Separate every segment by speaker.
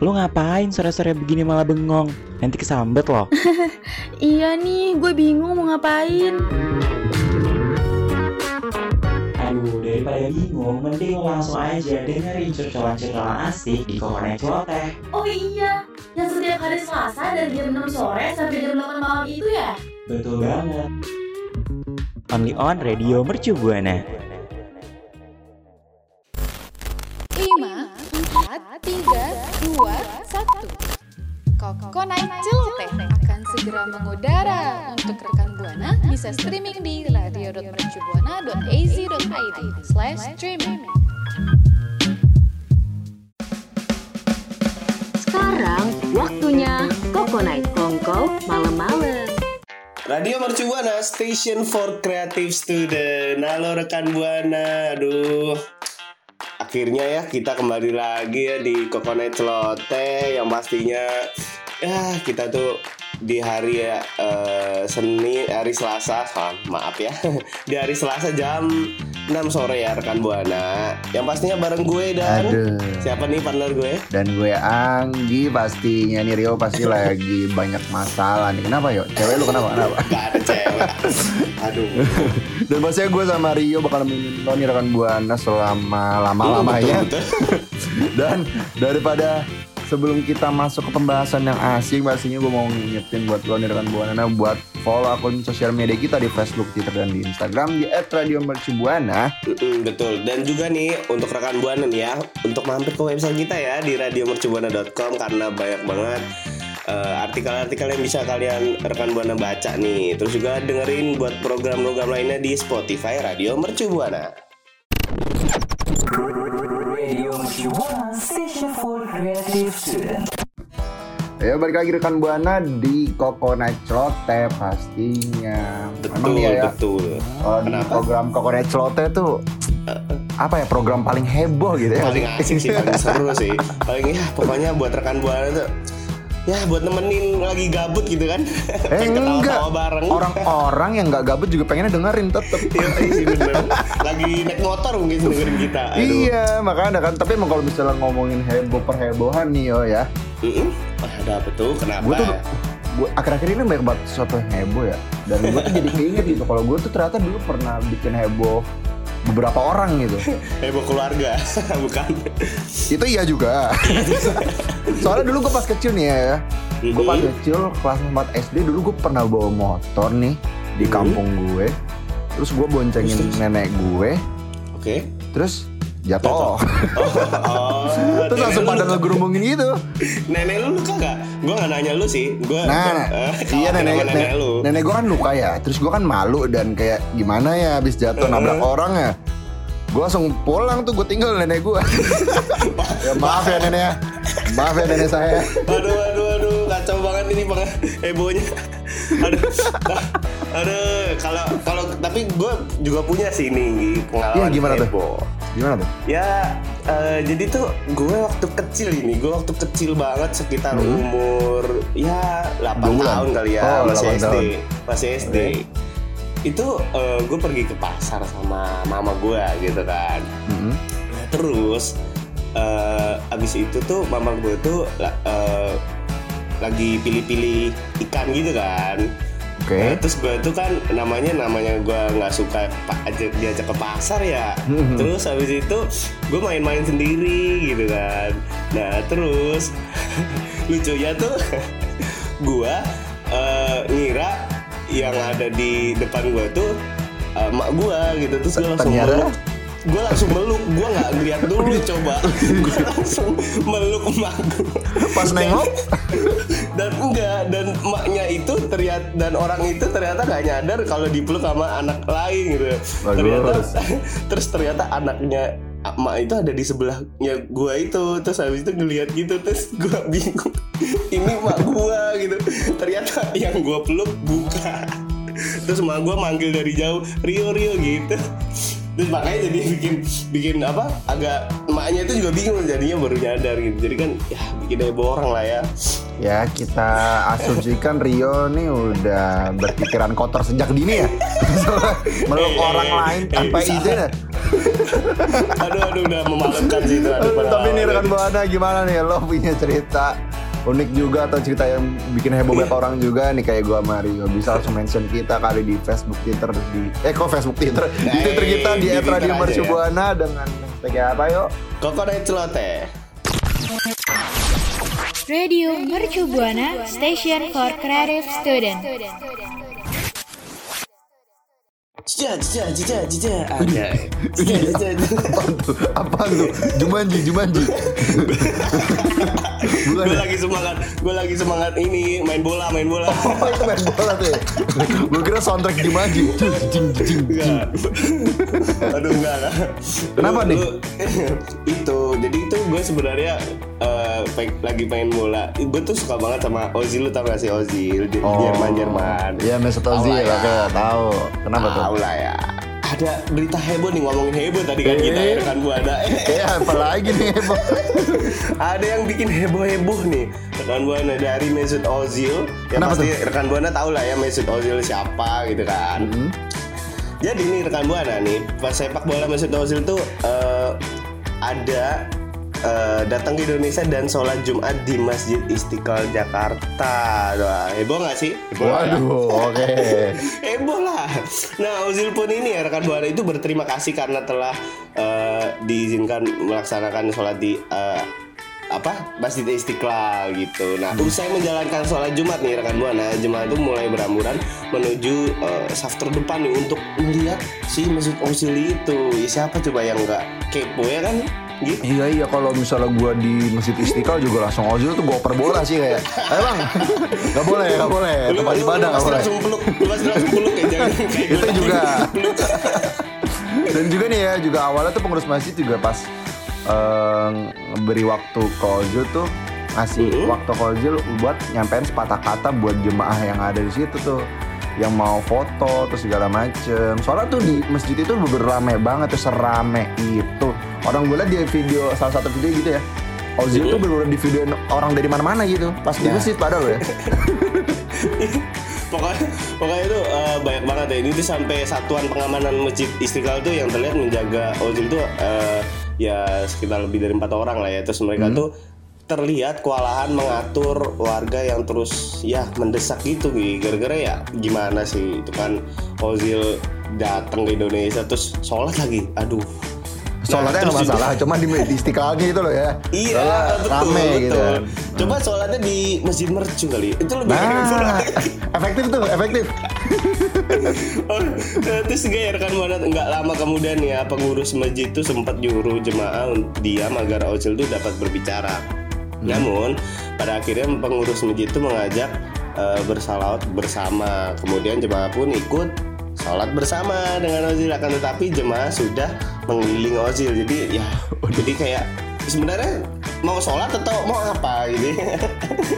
Speaker 1: Lu ngapain sore-sore begini malah bengong? Nanti kesambet loh.
Speaker 2: Iya nih, gue bingung mau ngapain.
Speaker 1: Aduh, daripada bingung, mending lo langsung aja dengerin curcolan-curcolan asik di Kokonet Celoteh.
Speaker 2: Oh iya, yang setiap hari Selasa dari jam 6 sore sampai jam 8 malam itu ya?
Speaker 1: Betul banget. Only on Radio Mercu Buana.
Speaker 3: 5, 4, 3, 2, 1 Koko Night Celoteh akan segera mengudara Untuk rekan Buana bisa streaming di radio.mercubuana.az.id slash streaming
Speaker 4: Sekarang waktunya Koko Night Kongko malam-malam.
Speaker 5: Radio Mercu Buana, Station for Creative Student. Halo rekan Buana, aduh. Akhirnya ya kita kembali lagi ya di Kokonet Celote yang pastinya ya kita tuh di hari ya eh, Senin hari Selasa maaf ya. Di hari Selasa jam 6 sore ya rekan Buana yang pastinya bareng gue dan
Speaker 6: Aduh.
Speaker 5: siapa nih partner gue
Speaker 6: Dan gue Anggi pastinya nih Rio pasti lagi banyak masalah nih. Kenapa yuk? Cewek lu kenapa? Kenapa?
Speaker 5: gak ada cewek aduh
Speaker 6: Dan pastinya gue sama Rio bakal nemenin lo nih rekan Buana selama lama-lamanya.
Speaker 5: Betul.
Speaker 6: Dan daripada sebelum kita masuk ke pembahasan yang asing pastinya gue mau ngingetin buat lo nih rekan Buana buat follow akun sosial media kita di Facebook, Twitter, dan di Instagram di @radiomercubuana.
Speaker 5: Mm, betul dan juga nih untuk rekan buana nih ya untuk mampir ke website kita ya di radiomercubuana.com karena banyak banget eh, artikel-artikel yang bisa kalian rekan buana baca nih terus juga dengerin buat program-program lainnya di Spotify Radio Mercu Buana.
Speaker 6: Ya balik lagi rekan Buana di Coconut Celote pastinya.
Speaker 5: Betul
Speaker 6: nih ya,
Speaker 5: betul.
Speaker 6: Kalau di
Speaker 5: Kenapa?
Speaker 6: program Coconut Celote tuh apa ya program paling heboh gitu ya?
Speaker 5: Paling asik sih, paling seru sih. Paling ya pokoknya buat rekan buana tuh ya buat nemenin lagi gabut gitu kan.
Speaker 6: Eh
Speaker 5: Pengen
Speaker 6: enggak.
Speaker 5: bareng.
Speaker 6: Orang-orang yang nggak gabut juga pengennya dengerin tetep.
Speaker 5: Iya sih bener. Lagi naik motor mungkin dengerin kita. Aduh.
Speaker 6: Iya makanya kan tapi emang kalau misalnya ngomongin heboh perhebohan nih yo ya
Speaker 5: Mm-mm. Wah, ada apa tuh? Kenapa?
Speaker 6: Gue tuh gue akhir-akhir ini banyak banget sesuatu yang heboh ya dan gue tuh jadi keinget gitu kalau gue tuh ternyata dulu pernah bikin heboh beberapa orang gitu.
Speaker 5: Heboh keluarga, bukan?
Speaker 6: itu iya juga. Soalnya dulu gue pas kecil nih ya gue pas kecil kelas 4 SD dulu gue pernah bawa motor nih di kampung gue. Terus gue boncengin
Speaker 5: Terus, terus?
Speaker 6: nenek gue.
Speaker 5: Oke.
Speaker 6: terus jatuh
Speaker 5: Oh, oh
Speaker 6: terus langsung pada ngegerumungin gitu
Speaker 5: Nenek lu luka gak? Gue gak nanya lu sih. Gue
Speaker 6: Nah, iya nenek,
Speaker 5: nenek,
Speaker 6: nenek,
Speaker 5: lu.
Speaker 6: nenek gue kan luka ya. Terus gue kan malu dan kayak gimana ya abis jatuh
Speaker 5: Heeh.
Speaker 6: nabrak orang ya. Gue langsung pulang tuh gue tinggal nenek gue. ya maaf ya nenek ya. Maaf ya nenek saya.
Speaker 5: Aduh, aduh, aduh, kacau banget ini bang hebohnya. Aduh, aduh, kalau kalau tapi gue juga punya sih ini pengalaman
Speaker 6: Iya gimana tuh? Gimana tuh?
Speaker 5: Ya, eh, jadi tuh gue waktu kecil ini, gue waktu kecil banget sekitar
Speaker 6: Hmm.
Speaker 5: umur ya 8
Speaker 6: Dua bulan?
Speaker 5: tahun kali ya,
Speaker 6: Oh,
Speaker 5: masih
Speaker 6: 8
Speaker 5: SD,
Speaker 6: tahun.
Speaker 5: masih SD. Itu gue pergi ke pasar sama mama gue gitu kan. Nah, terus eh, abis itu tuh mama gue tuh eh, lagi pilih-pilih ikan gitu kan.
Speaker 6: Oke.
Speaker 5: Nah, terus gue tuh kan namanya namanya gue nggak suka diajak ke pasar ya.
Speaker 6: Mhm.
Speaker 5: Terus habis itu gue main-main sendiri gitu kan. Nah terus lucunya tuh gue eh, ngira yang ada di depan gue tuh eh, emak gue gitu terus gue langsung
Speaker 6: Ternyata?
Speaker 5: meluk gue langsung meluk gue nggak ngeliat dulu coba gue langsung meluk emak gue
Speaker 6: Pas nengok?
Speaker 5: Dan enggak dan emaknya itu terlihat dan orang itu ternyata nggak nyadar kalau dipeluk sama anak lain gitu.
Speaker 6: Bagus.
Speaker 5: ternyata terus ternyata anaknya emak itu ada di sebelahnya gua itu. Terus habis itu ngelihat gitu terus gua bingung ini emak gua gitu. Ternyata yang gua peluk bukan. Terus emak gua manggil dari jauh Rio Rio gitu terus makanya jadi bikin bikin apa agak emaknya itu juga bingung jadinya baru nyadar gitu. Jadi kan ya bikin heboh orang lah ya.
Speaker 6: Ya kita asumsikan Rio nih udah berpikiran kotor sejak dini ya. Meluk
Speaker 5: Eh,
Speaker 6: orang lain
Speaker 5: eh,
Speaker 6: tanpa izin ya.
Speaker 5: aduh aduh udah memalukan sih itu aduh,
Speaker 6: Tapi nih rekan Buana gimana nih? Lo punya cerita unik juga atau cerita yang bikin heboh banyak orang juga nih kayak gua Mario bisa langsung mention kita kali di Facebook Twitter di eh kok Facebook Twitter? Di
Speaker 5: Eh,
Speaker 6: Twitter kita di
Speaker 5: di Twitter
Speaker 6: @radio
Speaker 5: aja
Speaker 6: Mercu
Speaker 5: ya.
Speaker 6: Buana dengan hashtag apa yuk?
Speaker 5: Kokonai celoteh
Speaker 7: Radio Mercu Buana Station for Creative Student.
Speaker 5: Cija. Ada.
Speaker 6: Tuh? Apaan tuh? Jumanji Jumanji
Speaker 5: Gue
Speaker 6: ya?
Speaker 5: lagi semangat, gue lagi semangat ini main bola, main bola.
Speaker 6: Oh, itu main bola tuh ya gue kira soundtrack Jumanji Jing, jing, jing.
Speaker 5: Aduh enggak enggak.
Speaker 6: Kenapa nih?
Speaker 5: itu, jadi itu gue sebenarnya peng- lagi main bola. Gue tuh suka banget sama Ozil, lu tau gak sih Ozil? Di Jerman Jerman.
Speaker 6: Iya Mesut Ozil
Speaker 5: lah ya.
Speaker 6: oke tahu kenapa tuh
Speaker 5: Tahu lah ya. Ada berita heboh nih ngomongin heboh tadi kan kita ya rekan buana.
Speaker 6: Eh apa lagi nih Bang?
Speaker 5: Ada yang bikin heboh-heboh nih rekan buana dari Mesut Ozil. Yang
Speaker 6: Kenapa
Speaker 5: pasti rekan buana tahu lah ya Mesut Ozil siapa gitu kan.
Speaker 6: Hmm.
Speaker 5: Jadi nih rekan buana nih pas sepak bola Mesut Ozil tuh eh, ada eh, datang ke Indonesia dan sholat Jumat di Masjid Istiqlal Jakarta. Wah, heboh nggak sih? Heboh lah ya.
Speaker 6: Waduh, oke.
Speaker 5: Heboh lah. Nah, Ozil pun ini ya rekan buana itu berterima kasih karena telah eh, diizinkan melaksanakan sholat di eh, apa Masjid Istiqlal gitu. Nah, usai menjalankan sholat Jumat nih rekan buana, jemaah itu mulai berhamburan menuju eh, saf terdepan nih untuk melihat si Mesut Ozil itu. Ya, siapa coba yang nggak kepo ya kan? Gitu.
Speaker 6: Iya iya kalau misalnya gua di Masjid Istiqlal juga langsung Ozil tuh gua oper bola sih kayak. Ayo bang, nggak boleh nggak boleh tempat ibadah nggak boleh.
Speaker 5: langsung peluk, lu pasti langsung peluk ya jangan
Speaker 6: Itu juga. Dan juga nih ya juga awalnya tuh pengurus masjid juga pas eh, beri waktu ke Ozil tuh ngasih
Speaker 5: Mhm.
Speaker 6: waktu ke Ozil buat nyampein sepatah kata buat jemaah yang ada di situ tuh yang mau foto terus segala macem soalnya tuh di masjid itu bener rame banget tuh serame itu orang gue liat di video salah satu video gitu ya. Ozil tuh bener-bener di video orang dari mana-mana gitu. Pas di
Speaker 5: Nah.
Speaker 6: masjid padahal ya
Speaker 5: pokoknya pokoknya itu eh, banyak banget ya. Ini tuh sampai satuan pengamanan masjid istiqlal tuh yang terlihat menjaga Ozil tuh eh, ya sekitar lebih dari empat orang lah ya. Terus mereka tuh terlihat kewalahan mengatur warga yang terus ya mendesak gitu Gi. gara-gara ya gimana sih itu kan Ozil datang ke Indonesia terus sholat lagi. Aduh
Speaker 6: sholatnya nggak masalah cuma di, di istiqlalnya itu loh ya
Speaker 5: Iya, betul,
Speaker 6: rame
Speaker 5: betul.
Speaker 6: gitu kan.
Speaker 5: Coba sholatnya di masjid mercu kali. Itu lebih
Speaker 6: Nah, efektif tuh, efektif.
Speaker 5: Oh, terus juga ya rekan buana nggak lama kemudian ya pengurus masjid itu sempat nyuruh jemaah diam agar Ozil itu dapat berbicara. Namun pada akhirnya pengurus masjid itu mengajak eh, bersalawat bersama. Kemudian jemaah pun ikut sholat bersama dengan Ozil akan tetapi jemaah sudah mengelilingi Ozil. Jadi ya jadi kayak sebenarnya mau sholat atau mau apa gitu.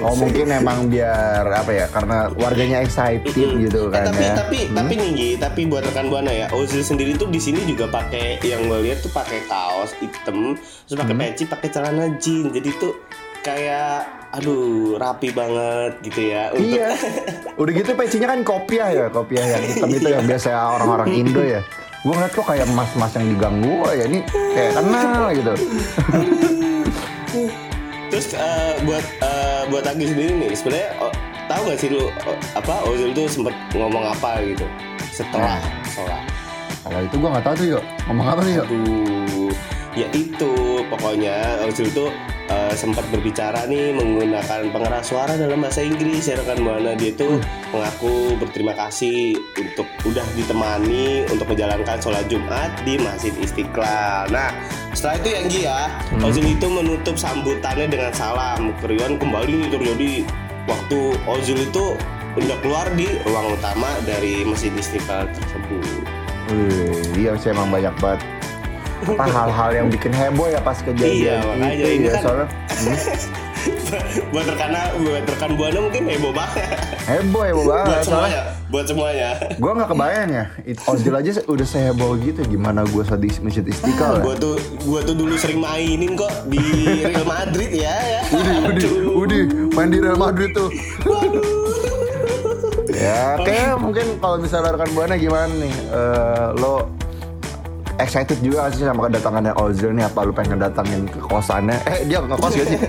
Speaker 6: Oh mungkin emang biar apa ya? Karena warganya excited
Speaker 5: Mm-mm.
Speaker 6: gitu
Speaker 5: Eh,
Speaker 6: kan
Speaker 5: tapi
Speaker 6: ya.
Speaker 5: tapi tapi nih Gi, tapi buat rekan buana ya Ozil sendiri tuh di sini juga pakai yang gue lihat tuh pakai kaos hitam terus pakai peci pakai celana jeans jadi tuh kayak aduh rapi banget gitu ya untuk
Speaker 6: Iya. Udah gitu pecinya kan kopiah ya, kopiah yang hitam itu yang biasa orang-orang Indo ya. Gue ngeliat kok kayak mas-mas yang diganggu oh ya ini kayak kenal gitu.
Speaker 5: terus eh, buat eh, buat Agi sendiri nih sebenarnya oh, tahu gak sih lu oh, apa Ozil tuh sempet ngomong apa gitu setelah sholat
Speaker 6: Kalau itu gue nggak tahu tuh yuk. Ngomong apa tuh yuk?
Speaker 5: Aduh, ya itu pokoknya Ozil itu eh, sempat berbicara nih menggunakan pengeras suara dalam bahasa Inggris ya rekan buana dia itu mengaku berterima kasih untuk udah ditemani untuk menjalankan sholat Jumat di Masjid Istiqlal. Nah setelah itu yang ya Ozil itu menutup sambutannya dengan salam keriuhan kembali terjadi waktu Ozil itu hendak keluar di ruang utama dari Masjid Istiqlal tersebut.
Speaker 6: Wih, iya sih emang banyak banget. Apa hal-hal yang bikin heboh ya pas kejadian?
Speaker 5: Iya, makanya
Speaker 6: itu
Speaker 5: ini
Speaker 6: ya
Speaker 5: kan-
Speaker 6: soalnya. Hmm,
Speaker 5: buat rekan buat rekan buana mungkin heboh banget.
Speaker 6: Heboh heboh
Speaker 5: buat
Speaker 6: banget soalnya
Speaker 5: semuanya buat semuanya.
Speaker 6: gue nggak kebayang ya Ozil aja udah seheboh gitu gimana gue di masjid istiqlal ya?
Speaker 5: Gua tuh gua tuh dulu sering mainin kok di Real Madrid ya. Ya
Speaker 6: Udih, Udih, Udih, main di Real Madrid tuh. ya, kayak mungkin kalau misalnya rekan buana gimana nih? Eh, lo excited juga gak sih sama kedatangannya Ozil nih? Apa lu pengen datangin ke kosannya eh dia ngekos gak sih?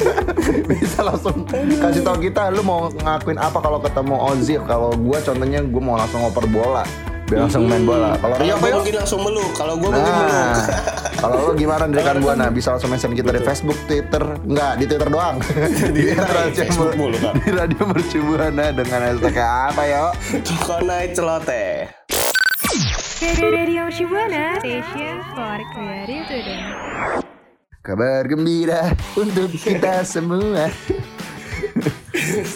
Speaker 6: Bisa langsung kasih tau kita lu mau ngakuin apa kalau ketemu Ozil? Kalau gua contohnya gua mau langsung ngoper bola. Biar langsung main bola. Kalau Rio
Speaker 5: Kalau
Speaker 6: apa
Speaker 5: gue mungkin langsung meluk. Kalau gue mungkin
Speaker 6: Nah,
Speaker 5: meluk.
Speaker 6: kalau lo gimana dari rekan buana bisa langsung mention kita di Facebook, Twitter, enggak di Twitter doang. di, radio
Speaker 5: mulu,
Speaker 6: di radio Mercu Buana dengan hashtag apa ya?
Speaker 5: Kokonai celoteh.
Speaker 7: Radio Shibuana, station for creative student.
Speaker 6: Kabar gembira untuk kita semua.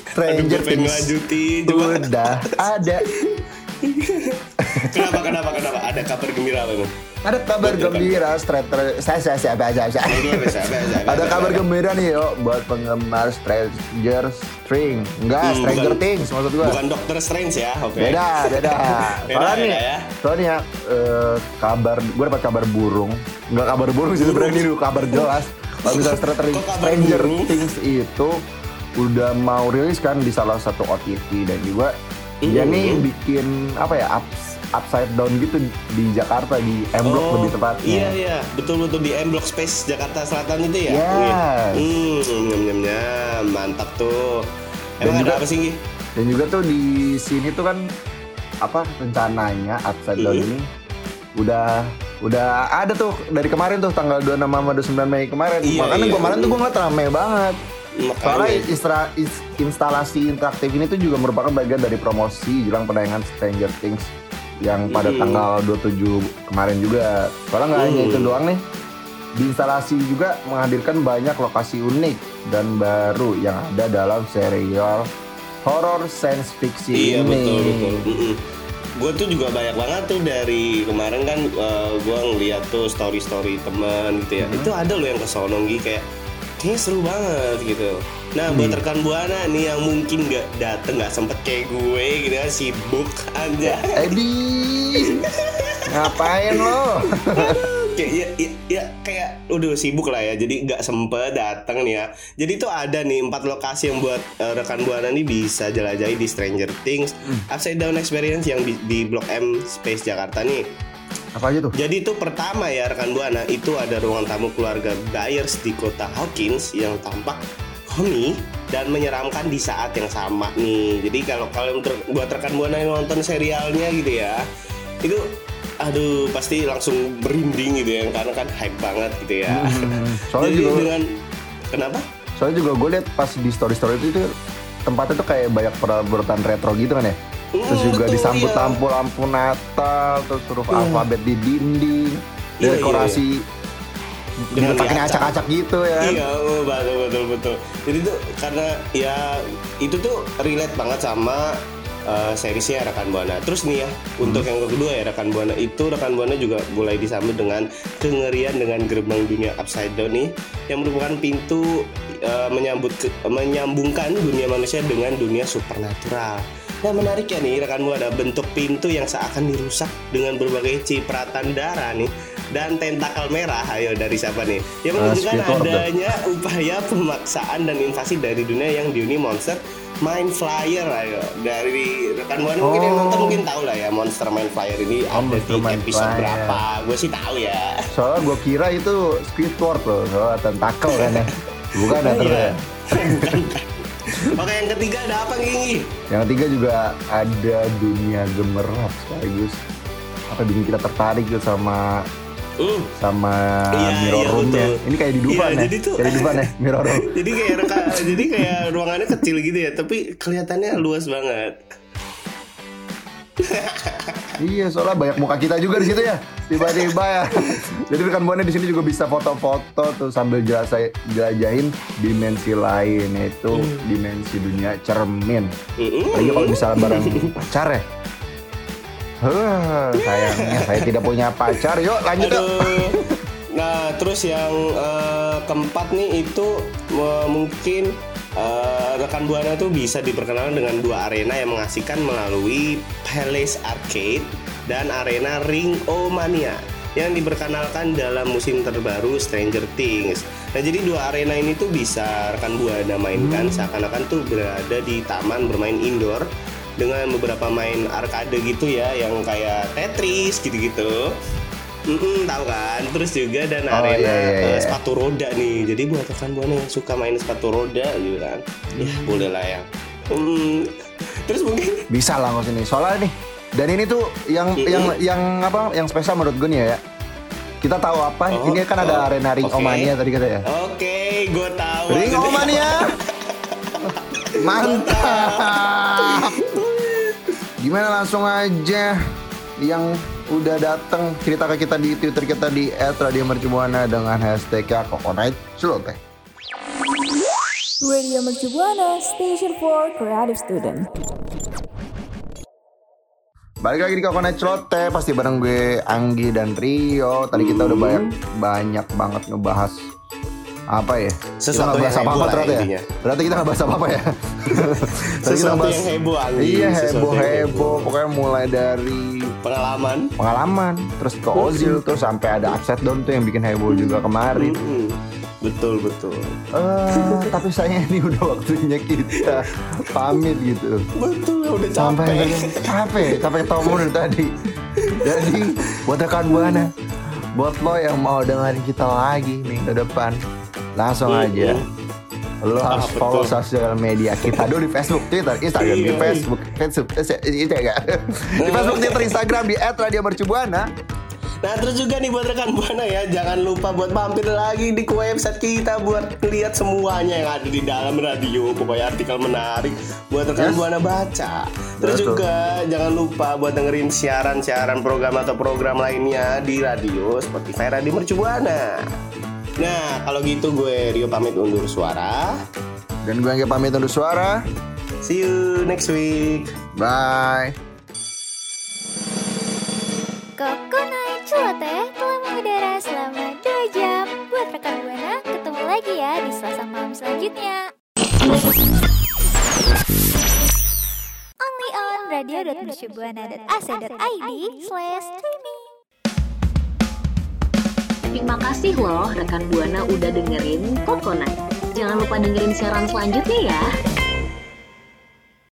Speaker 6: Stranger Things
Speaker 5: ngelanjutin, coba.
Speaker 6: udah ada.
Speaker 5: Kenapa kenapa kenapa? Ada kabar gembira apa?
Speaker 6: Ada kabar gembira Stranger saya saya saya saya saya. Ada kabar gembira nih yo buat penggemar Stranger String. Enggak,
Speaker 5: Hmm,
Speaker 6: Stranger
Speaker 5: bukan-
Speaker 6: Things maksud gua.
Speaker 5: Bukan Doctor Strange ya, oke.
Speaker 6: Beda, beda.
Speaker 5: Beda,
Speaker 6: Soalnya nih,
Speaker 5: ya.
Speaker 6: soalnya ya, eh, kabar, gue dapat kabar burung. Enggak kabar burung sih sebenarnya ini kabar jelas. Kalau misalnya Stranger? Things itu udah mau rilis kan di salah satu OTT dan juga dia
Speaker 5: Mm-hmm.
Speaker 6: nih bikin apa ya ups, upside down gitu di Jakarta di M Block
Speaker 5: Oh,
Speaker 6: lebih tepatnya.
Speaker 5: Iya iya, betul betul di M Block Space Jakarta Selatan itu ya.
Speaker 6: Yes.
Speaker 5: Hmm, nyam nyam nyam, mantap tuh. Emang
Speaker 6: Dan
Speaker 5: ada
Speaker 6: juga-
Speaker 5: apa sih?
Speaker 6: Dan juga tuh di sini tuh kan apa rencananya upside down
Speaker 5: Mhm.
Speaker 6: ini udah udah ada tuh dari kemarin tuh tanggal 26 sama 29 Mei kemarin.
Speaker 5: Iya,
Speaker 6: Makanya
Speaker 5: iya.
Speaker 6: kemarin tuh gua ngeliat rame banget. Soalnya
Speaker 5: Makanya.
Speaker 6: istra- is- instalasi interaktif ini tuh juga merupakan bagian dari promosi jelang penayangan Stranger Things yang pada
Speaker 5: Mhm.
Speaker 6: tanggal 27 kemarin juga. Soalnya nggak hanya
Speaker 5: Mhm.
Speaker 6: itu doang nih. Di instalasi juga menghadirkan banyak lokasi unik dan baru yang ada dalam serial horror science fiction
Speaker 5: Iya
Speaker 6: ini.
Speaker 5: betul betul. Gue tuh juga banyak banget tuh dari kemarin kan gue ngeliat tuh story story teman gitu ya.
Speaker 6: Hmm.
Speaker 5: Itu ada loh yang kesono Gi kayak kayaknya seru banget gitu. Nah buat
Speaker 6: Hmm.
Speaker 5: rekan buana nih yang mungkin nggak dateng nggak sempet kayak gue gitu kan sibuk aja.
Speaker 6: Edi, ngapain lo?
Speaker 5: kayak ya, ya, ya, kayak udah sibuk lah ya jadi nggak sempet datang nih ya jadi tuh ada nih empat lokasi yang buat eh, rekan buana nih bisa jelajahi di Stranger Things Upside Down Experience yang di, di Blok M Space Jakarta nih
Speaker 6: Apa aja tuh?
Speaker 5: jadi itu pertama ya rekan buana itu ada ruang tamu keluarga Byers di kota Hawkins yang tampak homey dan menyeramkan di saat yang sama nih. Jadi kalau kalian ter- buat rekan buana yang nonton serialnya gitu ya, itu aduh pasti langsung berinding gitu ya karena kan hype banget gitu ya.
Speaker 6: Hmm, soalnya
Speaker 5: Jadi
Speaker 6: juga
Speaker 5: dengan kenapa?
Speaker 6: soalnya juga gue liat pas di story story itu, itu tempatnya tuh kayak banyak perabotan retro gitu kan ya. Terus
Speaker 5: Hmm,
Speaker 6: juga
Speaker 5: betul,
Speaker 6: disambut
Speaker 5: iya.
Speaker 6: lampu lampu Natal, terus huruf
Speaker 5: Iya.
Speaker 6: alfabet di dinding,
Speaker 5: Iya,
Speaker 6: dekorasi
Speaker 5: Dengan
Speaker 6: dengan pakai acak-acak gitu ya. kan.
Speaker 5: Iya, oh, betul betul betul. Jadi tuh karena ya itu tuh relate banget sama uh, seriesnya rekan buana. Terus nih ya untuk yang kedua ya rekan buana itu rekan buana juga mulai disambut dengan kengerian dengan gerbang dunia upside down nih yang merupakan pintu uh, menyambut ke- menyambungkan dunia manusia dengan dunia supernatural. Nah menarik ya nih rekan buana bentuk pintu yang seakan dirusak dengan berbagai cipratan darah nih dan tentakel merah. Ayo dari siapa nih? Yang
Speaker 6: Ah,
Speaker 5: menunjukkan
Speaker 6: dong.
Speaker 5: adanya upaya pemaksaan dan invasi dari dunia yang dihuni monster Mind Flyer ayo dari rekan buana mungkin yang
Speaker 6: Oh.
Speaker 5: nonton mungkin tahu lah ya monster Mind Flyer ini
Speaker 6: Oh,
Speaker 5: ada
Speaker 6: Monster
Speaker 5: di
Speaker 6: Mind
Speaker 5: episode
Speaker 6: Flyer.
Speaker 5: berapa gue sih tahu ya
Speaker 6: Soalnya gue kira itu Squidward loh, soalnya tentakel kan ya. Bukan ya ternyata.
Speaker 5: Iya. Oke yang ketiga ada apa Gigi?
Speaker 6: Yang ketiga juga ada dunia gemerlap sekaligus apa bikin kita tertarik gitu sama
Speaker 5: Hmm.
Speaker 6: sama
Speaker 5: Iya,
Speaker 6: mirror
Speaker 5: iya,
Speaker 6: roomnya.
Speaker 5: betul.
Speaker 6: Ini kayak di Dufan
Speaker 5: Iya,
Speaker 6: ya.
Speaker 5: jadi tuh-
Speaker 6: Kayak di Dufan ya, mirror room.
Speaker 5: jadi kayak reka- jadi kayak ruangannya kecil gitu ya tapi kelihatannya luas banget
Speaker 6: Iya, soalnya banyak muka kita juga di situ ya. Tiba-tiba ya. Jadi rekan buana di sini juga bisa foto-foto tuh sambil jelasa- jelajahin dimensi lain yaitu
Speaker 5: Hmm.
Speaker 6: dimensi dunia cermin.
Speaker 5: Mm-mm.
Speaker 6: Apalagi kalau misalnya bareng pacar ya. Huh, sayangnya saya tidak punya pacar. Yuk lanjut yuk.
Speaker 5: Nah, terus yang eh, keempat nih itu eh, mungkin eh, rekan buana tuh bisa diperkenalkan dengan dua arena yang mengasihkan melalui Palace Arcade dan arena Ring O Mania yang diperkenalkan dalam musim terbaru Stranger Things. Nah, jadi dua arena ini tuh bisa rekan buana mainkan seakan-akan tuh berada di taman bermain indoor dengan beberapa main arcade gitu ya yang kayak Tetris gitu-gitu. Mm-mm, tahu kan terus juga dan
Speaker 6: Oh,
Speaker 5: arena
Speaker 6: iya, iya,
Speaker 5: eh,
Speaker 6: iya.
Speaker 5: sepatu roda nih jadi buat rekan buana yang suka main sepatu roda gitu kan ya
Speaker 6: Hmm.
Speaker 5: boleh lah ya Mm, terus mungkin
Speaker 6: Bisa lah ngos ini. Soalnya nih, dan ini tuh yang
Speaker 5: Mm-mm.
Speaker 6: yang yang apa? Yang spesial menurut gue nih ya. Kita tahu apa?
Speaker 5: Oh,
Speaker 6: ini kan ada
Speaker 5: oh,
Speaker 6: arena Ring
Speaker 5: oke.
Speaker 6: Omania tadi kata ya.
Speaker 5: oke gue tahu
Speaker 6: Ring. Omania. Mantap. Gimana langsung aja yang udah datang cerita ke kita di Twitter kita di @radiomercubuana dengan hashtag Coconut Celoteh.
Speaker 8: Radio Mercubuana, Station for Creative Student.
Speaker 6: Balik lagi di Coconut Celoteh pasti bareng gue Anggi dan Rio. Tadi kita udah banyak banyak banget ngebahas apa ya?
Speaker 5: Sesuatu
Speaker 6: kita nggak bahas
Speaker 5: yang
Speaker 6: apa-apa
Speaker 5: heboh lah
Speaker 6: ternyata ya.
Speaker 5: intinya.
Speaker 6: Berarti kita nggak bahas apa-apa ya. Kita
Speaker 5: Sesuatu
Speaker 6: bahas-
Speaker 5: yang heboh, Anggi.
Speaker 6: Iya heboh heboh. Pokoknya mulai dari
Speaker 5: pengalaman
Speaker 6: pengalaman, terus ke Ozil, terus sampai ada upside down tuh yang bikin heboh juga kemarin.
Speaker 5: Mm-mm. betul betul
Speaker 6: Eh, tapi sayangnya ini udah waktunya kita pamit gitu.
Speaker 5: betul udah
Speaker 6: Sampai
Speaker 5: capek
Speaker 6: capek, capek tomo dari tadi. Jadi buat rekan buana, buat lo yang mau dengerin kita lagi minggu depan, langsung aja. Lo harus
Speaker 5: Ah,
Speaker 6: follow
Speaker 5: betul.
Speaker 6: sosial media kita dulu di Facebook, Twitter, Instagram, di
Speaker 5: Iya.
Speaker 6: Facebook, Facebook, eh, itu ya? Di Facebook, Twitter, Instagram, di @radiomercubuana.
Speaker 5: Nah terus juga nih buat rekan buana ya Jangan lupa buat mampir lagi di website kita Buat lihat semuanya yang ada di dalam radio Pokoknya artikel menarik Buat rekan
Speaker 6: Yes.
Speaker 5: buana baca Terus
Speaker 6: Betul.
Speaker 5: juga jangan lupa buat dengerin siaran-siaran program atau program lainnya Di radio Spotify Radio Mercu Buana Nah kalau gitu gue Rio pamit undur suara
Speaker 6: Dan gue yang pamit undur suara.
Speaker 5: See you next week
Speaker 6: Bye.
Speaker 7: Coconut Celoteh telah mengudara selama 2 jam. Buat rekan Buana, ketemu lagi ya di Selasa malam selanjutnya. Only on radio.mercubuana.ac.id slash streaming.
Speaker 4: Terima kasih loh rekan Buana udah dengerin Coconut. Jangan lupa dengerin siaran selanjutnya ya.